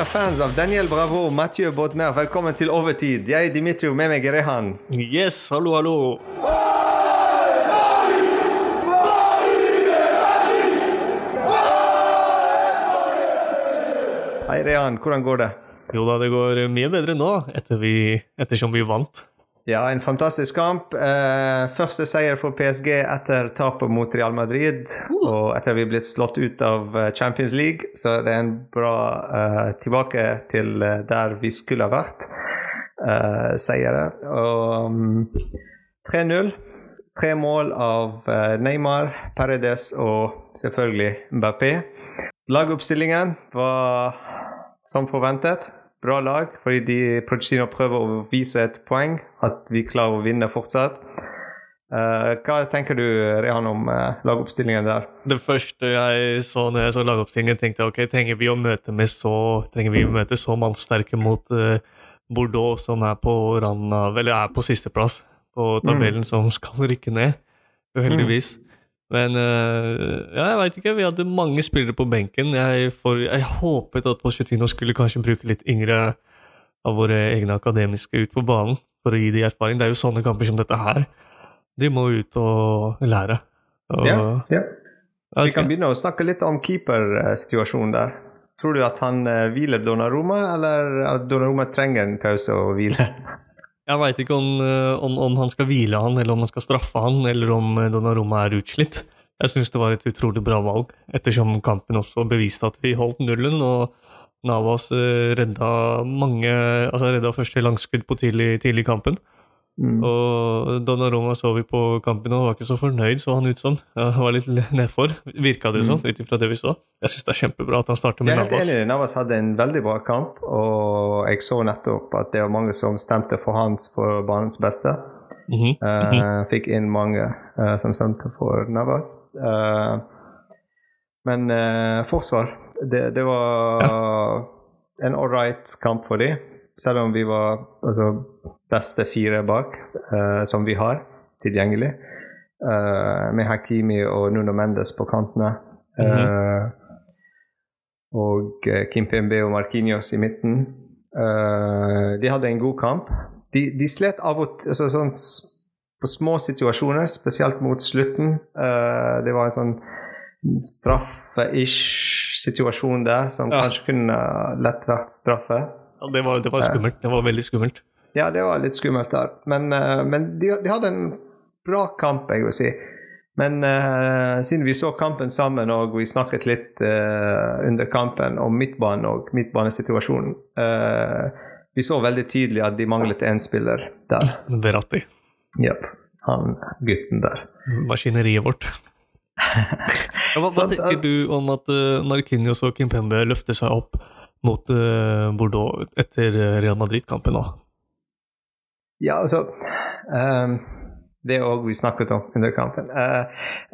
Kjære fans av Daniel Bravo Mathieu Bodmer, velkommen til Overtid. Jeg Dimitri, og med meg er Rehan. Yes, hallo, hallo. Hei, Rehan. Hvordan går det? Jo da, det går mye bedre nå, etter vi, ettersom vi vant. Ja, en fantastisk kamp. Uh, første seier for PSG etter tapet mot Real Madrid. Og etter vi er blitt slått ut av eh, Champions League, så det er en bra uh, tilbake til der vi skulle ha vært. Uh, seiere. Og um, 3-0. Tre mål av Neymar, Paredes og selvfølgelig Mbappé. Lagoppstillingen var som forventet. Bra lag, fordi de Pochettino prøver å vise et poeng, at vi klarer å vinne fortsatt. Uh, hva tenker du, Rehan, om uh, lagoppstillingen der? Det første jeg så når jeg så lagoppstillingen, tenkte jeg ok, trenger vi å møte med så trenger vi å møte så mannsterke mot uh, Bordeaux, som er på randen av Eller er på sisteplass på tabellen, som skal rykke ned, uheldigvis. Men eh, ja, jeg veit ikke. Vi hadde mange spillere på benken. Jeg, for, jeg håpet at Pochettino skulle kanskje bruke litt yngre av våre egne akademiske ut på banen for å gi de erfaring. Det er jo sånne kamper som dette her. De må ut og lære. Og, Ja, ja. Vi kan begynne å snakke litt om keepersituasjonen der. Tror du at han uh, hviler Donnarumma, eller at Donnarumma trenger en pause og hvile? Jeg veit ikke om, eh, om, om han skal hvile han, eller om han skal straffe han, eller om eh, Donnarumma er utslitt. Jeg syns det var et utrolig bra valg, ettersom kampen også beviste at vi holdt nullen, og Navas eh, redda mange Altså redda første langskudd på tidlig, tidlig kampen. Mm. Og Donnarumma så vi på kampen og var ikke så fornøyd, så han ut som. Han var litt nedfor, virka det som, ut ifra det vi så. Jeg syns det er kjempebra at han starter Jeg med er helt Navas. enig. Navas hadde en veldig bra kamp, og jeg så nettopp at det var mange som stemte for hans for banens beste. Mhm. Eh, Fikk inn mange uh, som stemte for Navas. Uh, men forsvar, det, det var en all right kamp for dem. Selv om vi var altså, beste fire bak, uh, som vi har tilgjengelig. uh, med Hakimi og Nuno Mendes på kantene. Eh, og eh, Kim Pembe og Marquinhos i midten. De hadde en god kamp. De, de slet av og til altså, sånn, på små situasjoner, spesielt mot slutten. Det var en sånn straffe-ish situasjon der, som Ja. kanskje kunne lett vært straffe. Ja, det, var, det var skummelt. Det var veldig skummelt. Ja, det var litt skummelt der. Men, eh, men de, de hadde en bra kamp, jeg vil si. Men uh, siden vi så kampen sammen og vi snakket litt uh, under kampen om midtbanen og midtbanesituasjonen uh, Vi så veldig tydelig at de manglet én spiller der. Verratti. Jepp. Han gutten der. Maskineriet vårt. Hva, hva tenker du om at uh, Markinios og Kimpembe løfter seg opp mot uh, Bordeaux etter eh, Real Madrid-kampen òg? Ja, altså um, Det òg vi snakket om under kampen. Uh,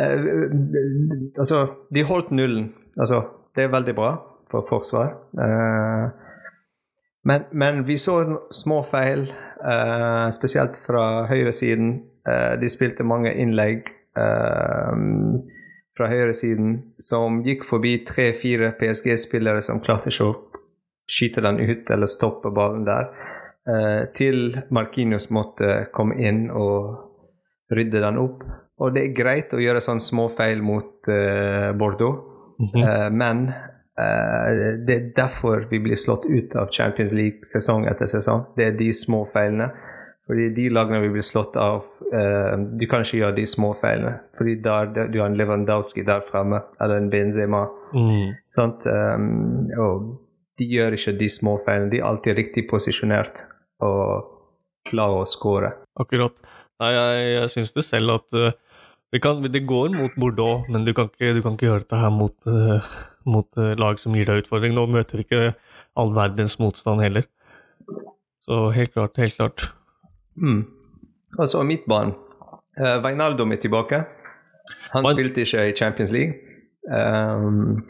uh, altså, de holdt nullen. Altså, det er veldig bra for forsvar. Eh, men, men vi så små feil, eh, spesielt fra høyresiden. Uh, de spilte mange innlegg eh, fra høyresiden som gikk forbi tre-fire PSG-spillere som klarte ikke å skyte den ut eller stoppe ballen der eh, til Marquinhos måtte komme inn og rydde den opp. Og det er greit å gjøre sånne små feil mot eh, Bordeaux, Mhm. eh, men det er derfor vi blir slått ut av Champions League sesong etter sesong. Det er de små feilene. Fordi de lagene vi blir slått av, eh, du kan ikke gjøre de små feilene. Fordi der, der, du har en Lewandowski der fremme, eller en Benzema. Mm. Um, og de gjør ikke de små feilene. De er alltid riktig posisjonert og klarer å score. Akkurat. Nei, jeg, jeg syns det selv at uh, vi kan, det går mot Bordeaux, men du kan ikke, du kan ikke gjøre dette her mot, uh, mot uh, lag som gir deg utfordring. Nå møter vi ikke all verdens motstand heller. Så helt klart, helt klart. Mm. Og så midtbanen. Uh, Wijnaldum er tilbake. Han Hva- spilte ikke i Champions League. Um,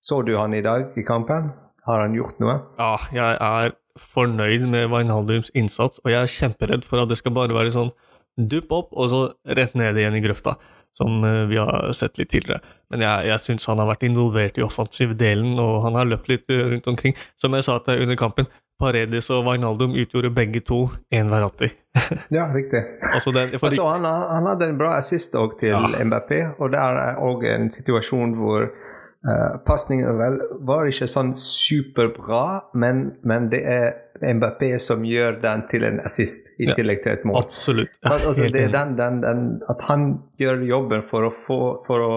så du han i dag i kampen? Har han gjort noe? Ja, jeg er fornøyd med Wijnaldums innsats, og jeg er kjemperedd for at det skal bare være sånn dupp opp, og så rett ned igjen i grøfta. Som eh, vi har sett litt tidligere. Men jeg, jeg syns han har vært involvert i offensiv-delen, og han har løpt litt eh, rundt omkring. Som jeg sa til deg under kampen, Paredes og Wijnaldum utgjorde begge to én Verratti. ja, riktig. altså den, altså, han, han, hadde en bra assist òg til ja. MBP, og det er òg en situasjon hvor uh, pasningen var ikke sånn superbra, men, men det er MBP som gjør den til en assist, i tillegg til et mål. Absolutt. Altså, det er den, den, den, at han gjør jobben for å få, for å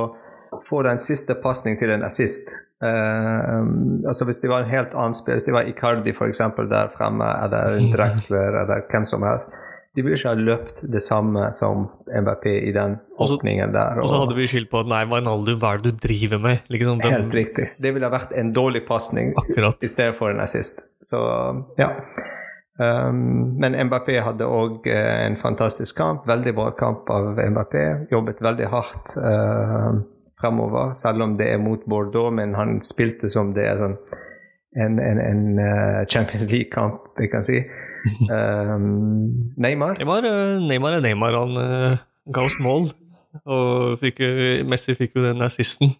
få den siste pasning til en assist. Uh, altså Hvis det var en helt annen spiller, hvis det var Icardi for eksempel, der fremme, eller Drexler eller hvem som helst de burde ikke ha løpt det samme som MBP i den åpningen der. Og, og, så hadde vi skyldt på at nei, Wijnaldum, hva er det du driver med? Liksom, den... Helt riktig. Det ville ha vært en dårlig pasning i stedet for en assist. Så ja. Um, men MBP hadde òg uh, en fantastisk kamp. Veldig bra kamp av MBP. Jobbet veldig hardt uh, fremover, selv om det er mot Bordeaux, men han spilte som det er sånn en, en, en uh, Champions League-kamp, vi kan si. Um, Neymar? Neymar? Eh, Neymar er Neymar. Han uh, ga oss mål. Og fikk, Messi fikk jo den assisten.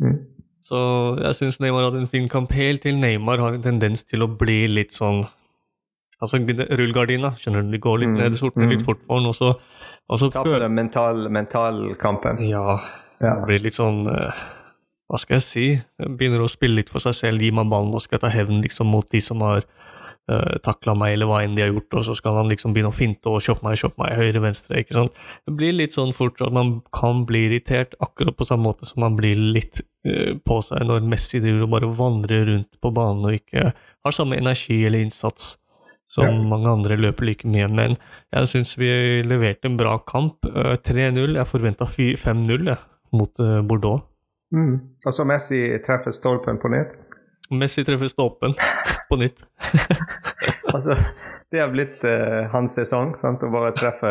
Mm. Så jeg syns Neymar hadde en fin kamp, helt til Neymar har en tendens til å bli litt sånn Altså rullegardina, skjønner du, de går litt mm. ned, sortner mm. litt fort for den, og så, og så Taper den mental, mentalkampen. Ja, ja. Det blir litt sånn uh, Hva skal jeg si? Begynner å spille litt for seg selv, gi meg ballen og skal ta hevn liksom, mot de som har uh, eh, takla meg, eller hva enn de har gjort, og så skal han liksom begynne å finte og kjøpe meg, kjøpe meg, høyre, venstre, ikke sant. Det blir litt sånn fort at man kan bli irritert, akkurat på samme måte som man blir litt uh, på seg når Messi driver og bare vandrer rundt på banen og ikke har samme energi eller innsats som ja. mange andre løper like mye. Men jeg syns vi leverte en bra kamp. Uh, eh, 3-0. Jeg forventa 5-0 mot Bordeaux. Mm. Og så Messi treffer stolpen på nytt? Messi treffer stolpen på nytt. altså, det har blitt uh, hans sesong, sant? å bare treffe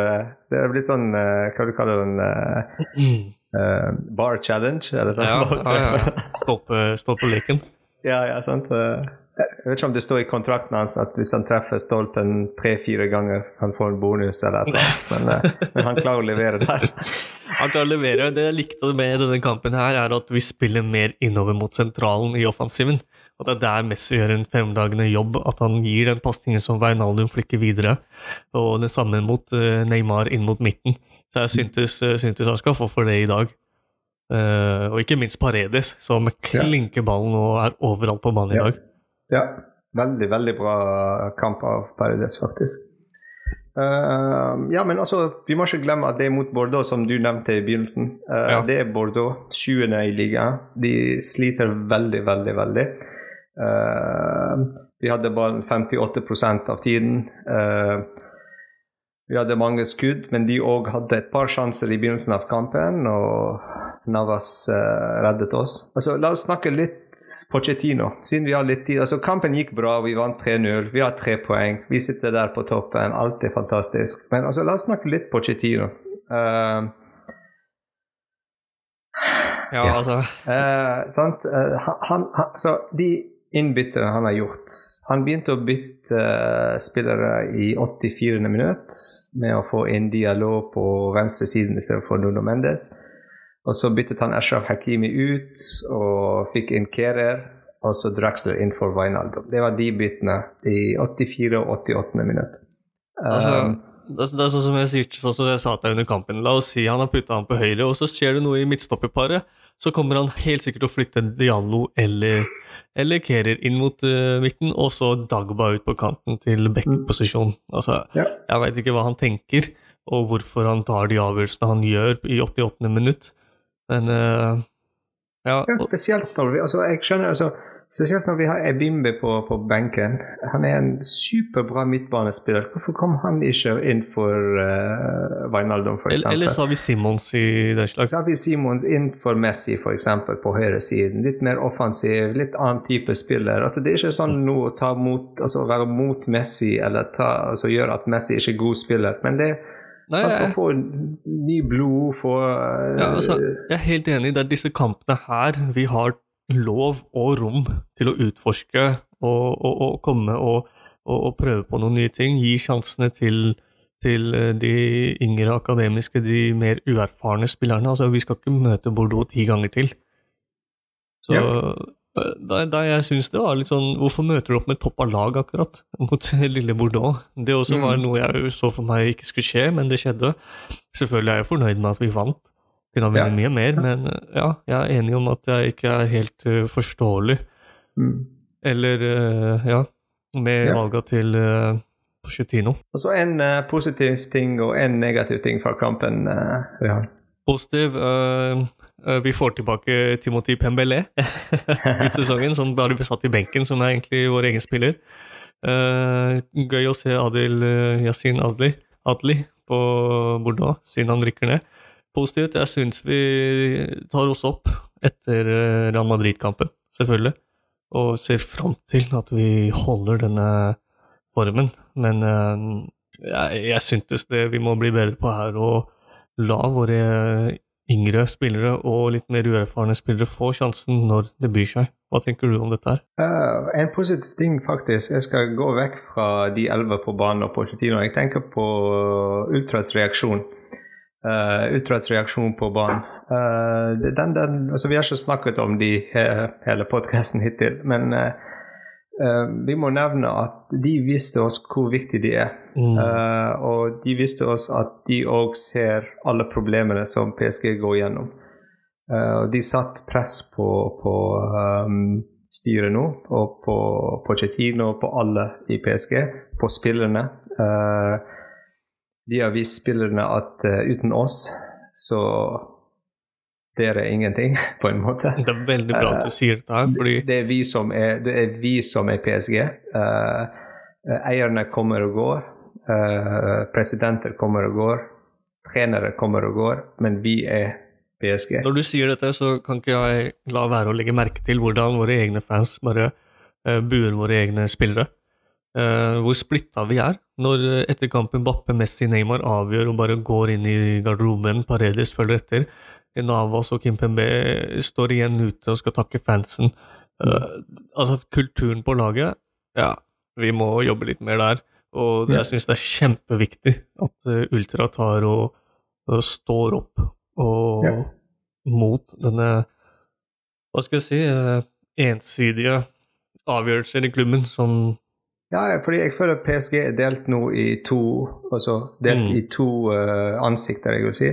Det har blitt sånn uh, Hva du kaller den uh, Bar challenge? Eller sånn? Ja, ja, ja. Stolpe, stolpeleken. ja, ja, sant. Jeg vet ikke om det står i kontrakten hans at hvis han treffer stolpen tre-fire ganger, han får en bonus eller et eller annet, men, men han klarer å levere der. Han klarer å levere. Det jeg likte med denne kampen, her er at vi spiller mer innover mot sentralen i offensiven. Og det er der Messi gjør en fremragende jobb, at han gir den pasningen som Wijnaldum flikker videre, og det samme mot eh, Neymar inn mot midten. Så jeg syntes, eh, syntes han skal få for det i dag. Uh, og ikke minst Paredes, som klinker ballen og er overalt på banen i dag. Ja, veldig, veldig bra kamp av Paredes, faktisk. Uh, ja, men altså, vi må ikke glemme at det er mot Bordeaux, som du nevnte i begynnelsen. Uh, ja. Det er Bordeaux, 20. i ligaen. De sliter veldig, veldig, veldig. Uh, vi hadde bare 58% av tiden. vi hadde mange skudd, men de òg hadde et par sjanser i begynnelsen av kampen, og Navas reddet oss. Altså, la oss snakke litt Pochettino, siden vi har litt tid. Altså, kampen gikk bra, vi vant 3-0, vi har tre poeng. Vi sitter der på toppen, alt er fantastisk. Men altså, la oss snakke litt Pochettino. Uh, ja, ja, altså uh, Sant? Uh, han, han, altså, de innbytterne han har gjort Han begynte å bytte spillere i 84. minutt med å få inn Dialog på venstre siden istedenfor Nuno Mendes. Og så byttet han Ashraf Hakimi ut og fikk inn Kerer. Og så Draxler inn for Wijnaldum. Det var de byttene i 84 og 88 minutt. Altså, um, det, er sånn som jeg, sier, sånn som jeg sa til deg under kampen. La oss si han har putta han på høyre, og så skjer det noe i midtstopperparet. Så kommer han helt sikkert til å flytte Diallo eller, eller Kerer inn mot uh, midten, og så Dagba ut på kanten til back-posisjon. Altså, ja. Jeg veit ikke hva han tenker, og hvorfor han tar de avgjørelsene han gjør i 88. minutt. Men uh, ja. ja. Spesielt når vi altså, jeg skjønner, altså, spesielt når vi har Ebimbe på, på benken. Han er en superbra midtbanespiller. Hvorfor kom han ikke inn for uh, Wijnaldum, f.eks.? Eller, eller vi Simons i den slags? vi Simons inn for Messi, f.eks., på høyresiden. Litt mer offensiv, litt annen type spiller. Altså, det er ikke sånn nå å ta mot, altså, være mot Messi eller ta, altså, gjøre at Messi ikke er god spiller. men det er Nei, jeg, få ny blod, få ja, altså, Jeg er helt enig. Det er disse kampene her vi har lov og rom til å utforske og, og, og komme og, og, prøve på noen nye ting. Gi sjansene til, til eh, de yngre akademiske, de mer uerfarne spillerne. Altså, vi skal ikke møte Bordeaux ti ganger til. Så eh, da, da jeg syns det var litt sånn Hvorfor møter du opp med topp av lag, akkurat, mot lille Bordeaux? Det også var Mm. noe jeg så for meg ikke skulle skje, men det skjedde. Selvfølgelig er jeg fornøyd med at vi vant. Kunne ha vunnet Ja. mye mer, men eh, ja, jeg er enig om at jeg ikke er helt uh, forståelig. Mm. Eller, uh, ja, med Ja. valga til uh, Pochettino. Og så en eh, positiv ting og en negativ ting fra kampen. Uh, Ja Positiv. Eh, eh, vi får tilbake Timothy Pembele ut sesongen, som bare ble satt i benken, som er egentlig vår egen spiller. Eh, gøy å se Adil uh, Yasin Adli, Adli på Bordeaux, siden han rykker ned. Positivt. Jeg syns vi tar oss opp etter eh, Real Madrid-kampen, selvfølgelig. Og ser fram til at vi holder denne formen. Men eh, jeg, jeg syntes det vi må bli bedre på her, å la våre yngre spillere og litt mer uerfarne spillere får sjansen når det byr seg. Hva tenker du om dette her? Uh, en positiv ting, faktisk. Jeg skal gå vekk fra de elleve på banen og Pochettino. Jeg tenker på Ultras reaksjon. Uh, Ultras reaksjon på banen. Uh, den, den, altså vi har ikke snakket om de he hele podkasten hittil, men eh, eh, vi må nevne at de viste oss hvor viktig de er. Mm. Eh, og de viste oss at de òg ser alle problemene som PSG går gjennom. Eh, og de satt press på, på um, styret nå, og på Pochettino og på alle i PSG, på spillerne. Uh, de har vist spillerne at uh, uten oss, så dere er ingenting, på en måte. Det er veldig bra at du sier dette her, fordi Det er vi som er, det er, vi som er PSG. Eh, eierne kommer og går. eh, presidenter kommer og går. Trenere kommer og går. Men vi er PSG. når du sier dette, så kan ikke jeg la være å legge merke til hvordan våre egne fans bare buer våre egne spillere. Eh, hvor splitta vi er. Når eh, etter kampen Bappe, Messi, Neymar avgjør og bare går inn i garderoben, Paredes følger etter. Navas og Kimpembe står igjen ute og skal takke fansen. Eh, altså, kulturen på laget Ja, vi må jobbe litt mer der. Og det, jeg syns det er kjempeviktig at Ultra tar og, og står opp og Ja. mot denne Hva skal jeg si uh, ensidige avgjørelser i klubben som Ja, fordi jeg føler PSG er delt nå i to Altså delt Mm. i to uh, ansikter, jeg vil si.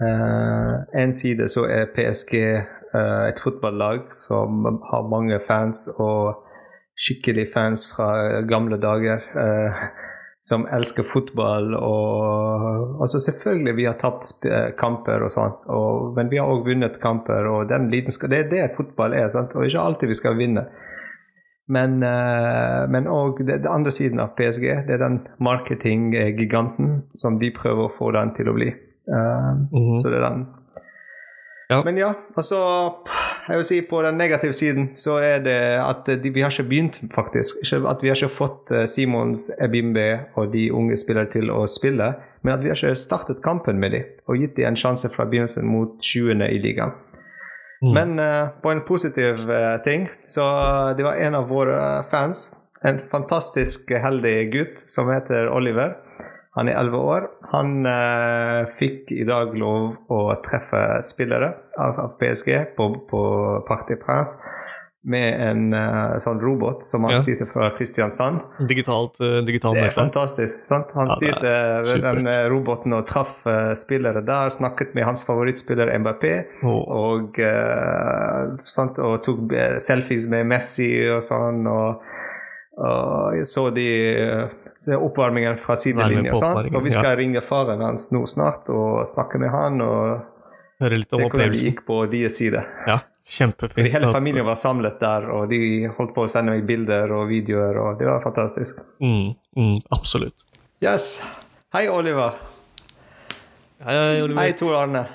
Uh, en side så er PSG uh, et fotballag som har mange fans, og skikkelig fans fra gamle dager. Uh, som elsker fotball og altså Selvfølgelig vi har tapt eh, kamper og sånn, men vi har òg vunnet kamper. og den lidenskap, Det er det fotball er, sant? og ikke alltid vi skal vinne. Men, eh, men det, det andre siden av PSG, det er den marketinggiganten som de prøver å få den til å bli. Eh, Mhm. Så det er den. Ja. Men ja, altså Jeg vil si på den negative siden så er det at de, vi har ikke begynt, faktisk. Ikke at vi har ikke fått eh, Simons, Ebimbe og de unge spillere til å spille, men at vi har ikke startet kampen med dem og gitt dem en sjanse fra begynnelsen mot 20. i ligaen. Mm. Men uh, på en positiv uh, ting, så det var en av våre fans, en fantastisk heldig gutt som heter Oliver. Han er 11 år. Han uh, fikk i dag lov å treffe spillere av, av PSG på, på Parc des med en uh, sånn robot som han Ja. styrte fra Kristiansand. Digitalt, uh, digitalt Det er fantastisk. sant? Han Ja, styrte ved den eh, roboten og traff uh, spillere der. Snakket med hans favorittspiller Mbappé. Og, Og, eh, sant? og tok eh, selfies med Messi og sånn. Og, og så de eh, så oppvarmingen fra sidelinja. sant? Og vi skal ringe faren hans nå snart og snakke med han og høre litt om se hvordan det gikk på deres side. Ja, kjempefint. Hele familien var samlet der, og de holdt på å sende meg bilder og videoer, og det var fantastisk. Mm, mm, absolutt. Yes. Hei, Oliver. Hei, hei, Oliver. Hei, Tor Arne.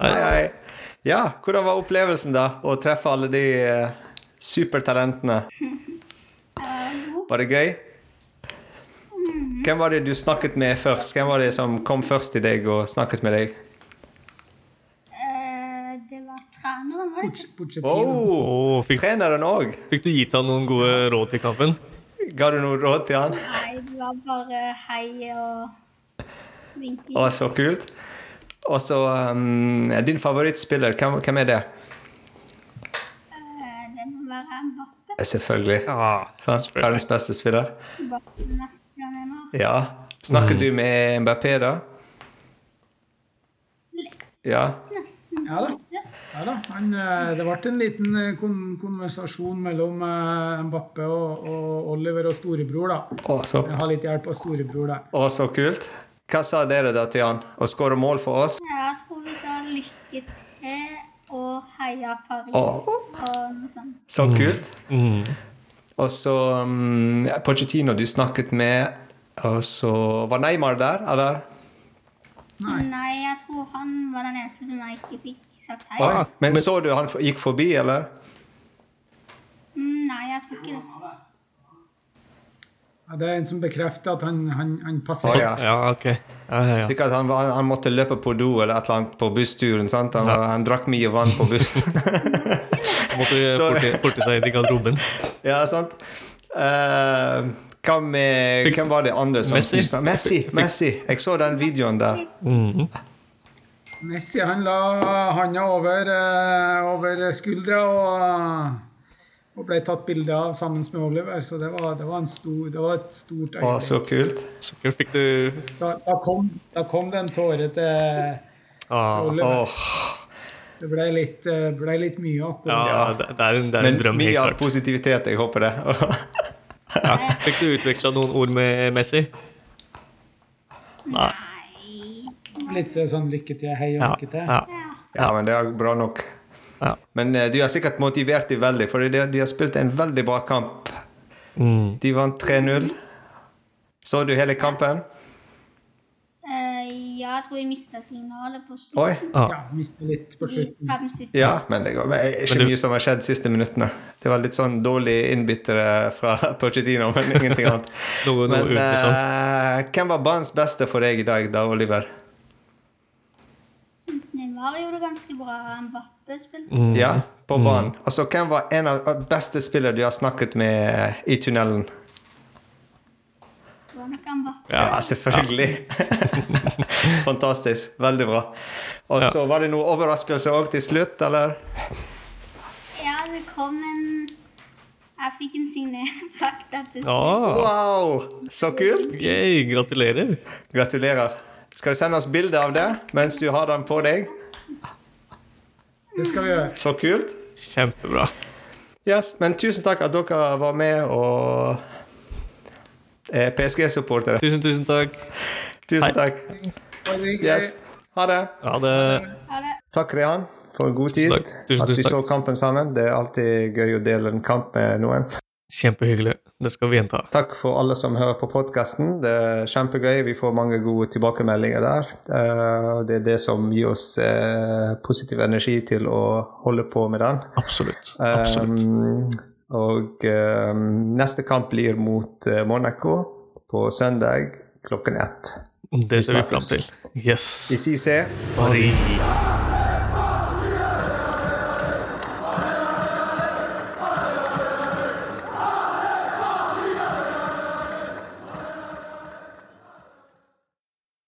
Hei, hei. Ja, hvordan var opplevelsen, da? Å treffe alle de uh, supertalentene? Var det gøy? Hvem var det du snakket med først? Hvem var det som kom først til deg og snakket med deg? Eh, det var treneren, var det ikke? Pochettino. Oh, fikk, treneren òg! fikk du gitt han noen gode råd til kampen? Ga du noe råd til han? Nei, det var bare hei og vinking. Å, så kult. Og så um, din favorittspiller, hvem, hvem er det? Eh, Det må være Mbappe. Selvfølgelig. Ja, Sant? Verdens beste spiller. Ja. Snakker du med Mbappé, da? Ja. Nesten. Ja da. Ja da. Han, eh, det ble en liten eh, kon konversasjon mellom eh, Mbappe og, og Oliver og storebror, da. Å, så, Jeg har litt hjelp av storebror der. å, så kult. Hva sa dere da til han? Å skåre mål for oss? Jeg tror vi sa lykke til og heia Paris Åh. og noe sånt. Så kult. Mm. Og så um, Pochettino du snakket med, og så Var Neymar der, eller? Nei. Nei, jeg tror han var den eneste som jeg ikke fikk sagt hei. Ah, Men så du han gikk forbi, eller? Nei, jeg tror ikke det. Ja, det er en som bekrefter at han, han, han passer. ja. Ja, ok. Ja, ja, ja. Sikkert han, var, han måtte løpe på do eller et eller annet på bussturen. sant? Han, drakk mye vann på bussen. Måtte Så- forte, forte seg til garderoben. ja, sant? Eh, hva med Fikk- Hvem var det andre som Messi? snuste? Messi! Messi! Jeg så den videoen der. Mm. Messi han la handa over, eh, over skuldra og, og ble tatt bilde av sammen med Oliver. Så det var, det var, en stor, det var et stort Å, øyeblikk. så kult. Så kult. Fikk du Da, da, kom, da kom det en tåre til ah, Oliver. Oh. Det ble litt, eh, ble litt mye Ja, det, det er en, det er Men en drøm, mye av positivitet. Jeg håper det. Ja. Fikk du utveksla noen ord med Messi? Nei. Litt eh, sånn lykke til, hei og Ja. lykke til. ja. Ja. ja, men det er bra nok. ja. Men uh, du har sikkert motivert dem veldig, for de, de har spilt en veldig bra kamp. Mm. De vant 3-0. Så du hele kampen? Ja, jeg tror jeg mista signalet på Oi. slutten. Ah. Ja, Mistet litt på slutten. Ja, men det går men er ikke Men du- mye som har skjedd de siste minuttene. Det var litt sånn dårlig innbyttere fra Pochettino, men ingenting annet. Noe, noe Men eh, hvem var banens beste for deg i dag, da, Oliver? Syns Neymar gjorde det ganske bra. Mbappe spilte. Mm. Ja, på banen. Altså, hvem var en av beste spillere du har snakket med i tunnelen? Det var nok Mbappe. Ja. Ja, selvfølgelig. Fantastisk. Veldig bra. Og så var det noe overraskelse òg til slutt, eller? Ja, det kom en Jeg fikk en signert drakt etter Ah, Wow! Så kult! yay, gratulerer. Gratulerer. Skal du sende oss bilde av det mens du har den på deg? Det skal vi gjøre. Så kult. Kjempebra. Yes, men tusen takk at dere var med og PSG-supportere. Tusen, tusen takk. Tusen takk. Yes. Ha det. Ha det. Takk, Rehan, for en god tid. Tusen takk. Tusen, at vi så kampen sammen. Det er alltid gøy å dele en kamp med noen. Kjempehyggelig. Det skal vi gjenta. Takk for alle som hører på podkasten. Det er kjempegøy. Vi får mange gode tilbakemeldinger der. Eh, Det er det som gir oss eh, positiv energi til å holde på med den. Absolutt. Absolutt. Um, og um, neste kamp blir mot uh, Monaco på søndag klokken ett. Det ser vi fram til. Yes. Vi sies. Paris.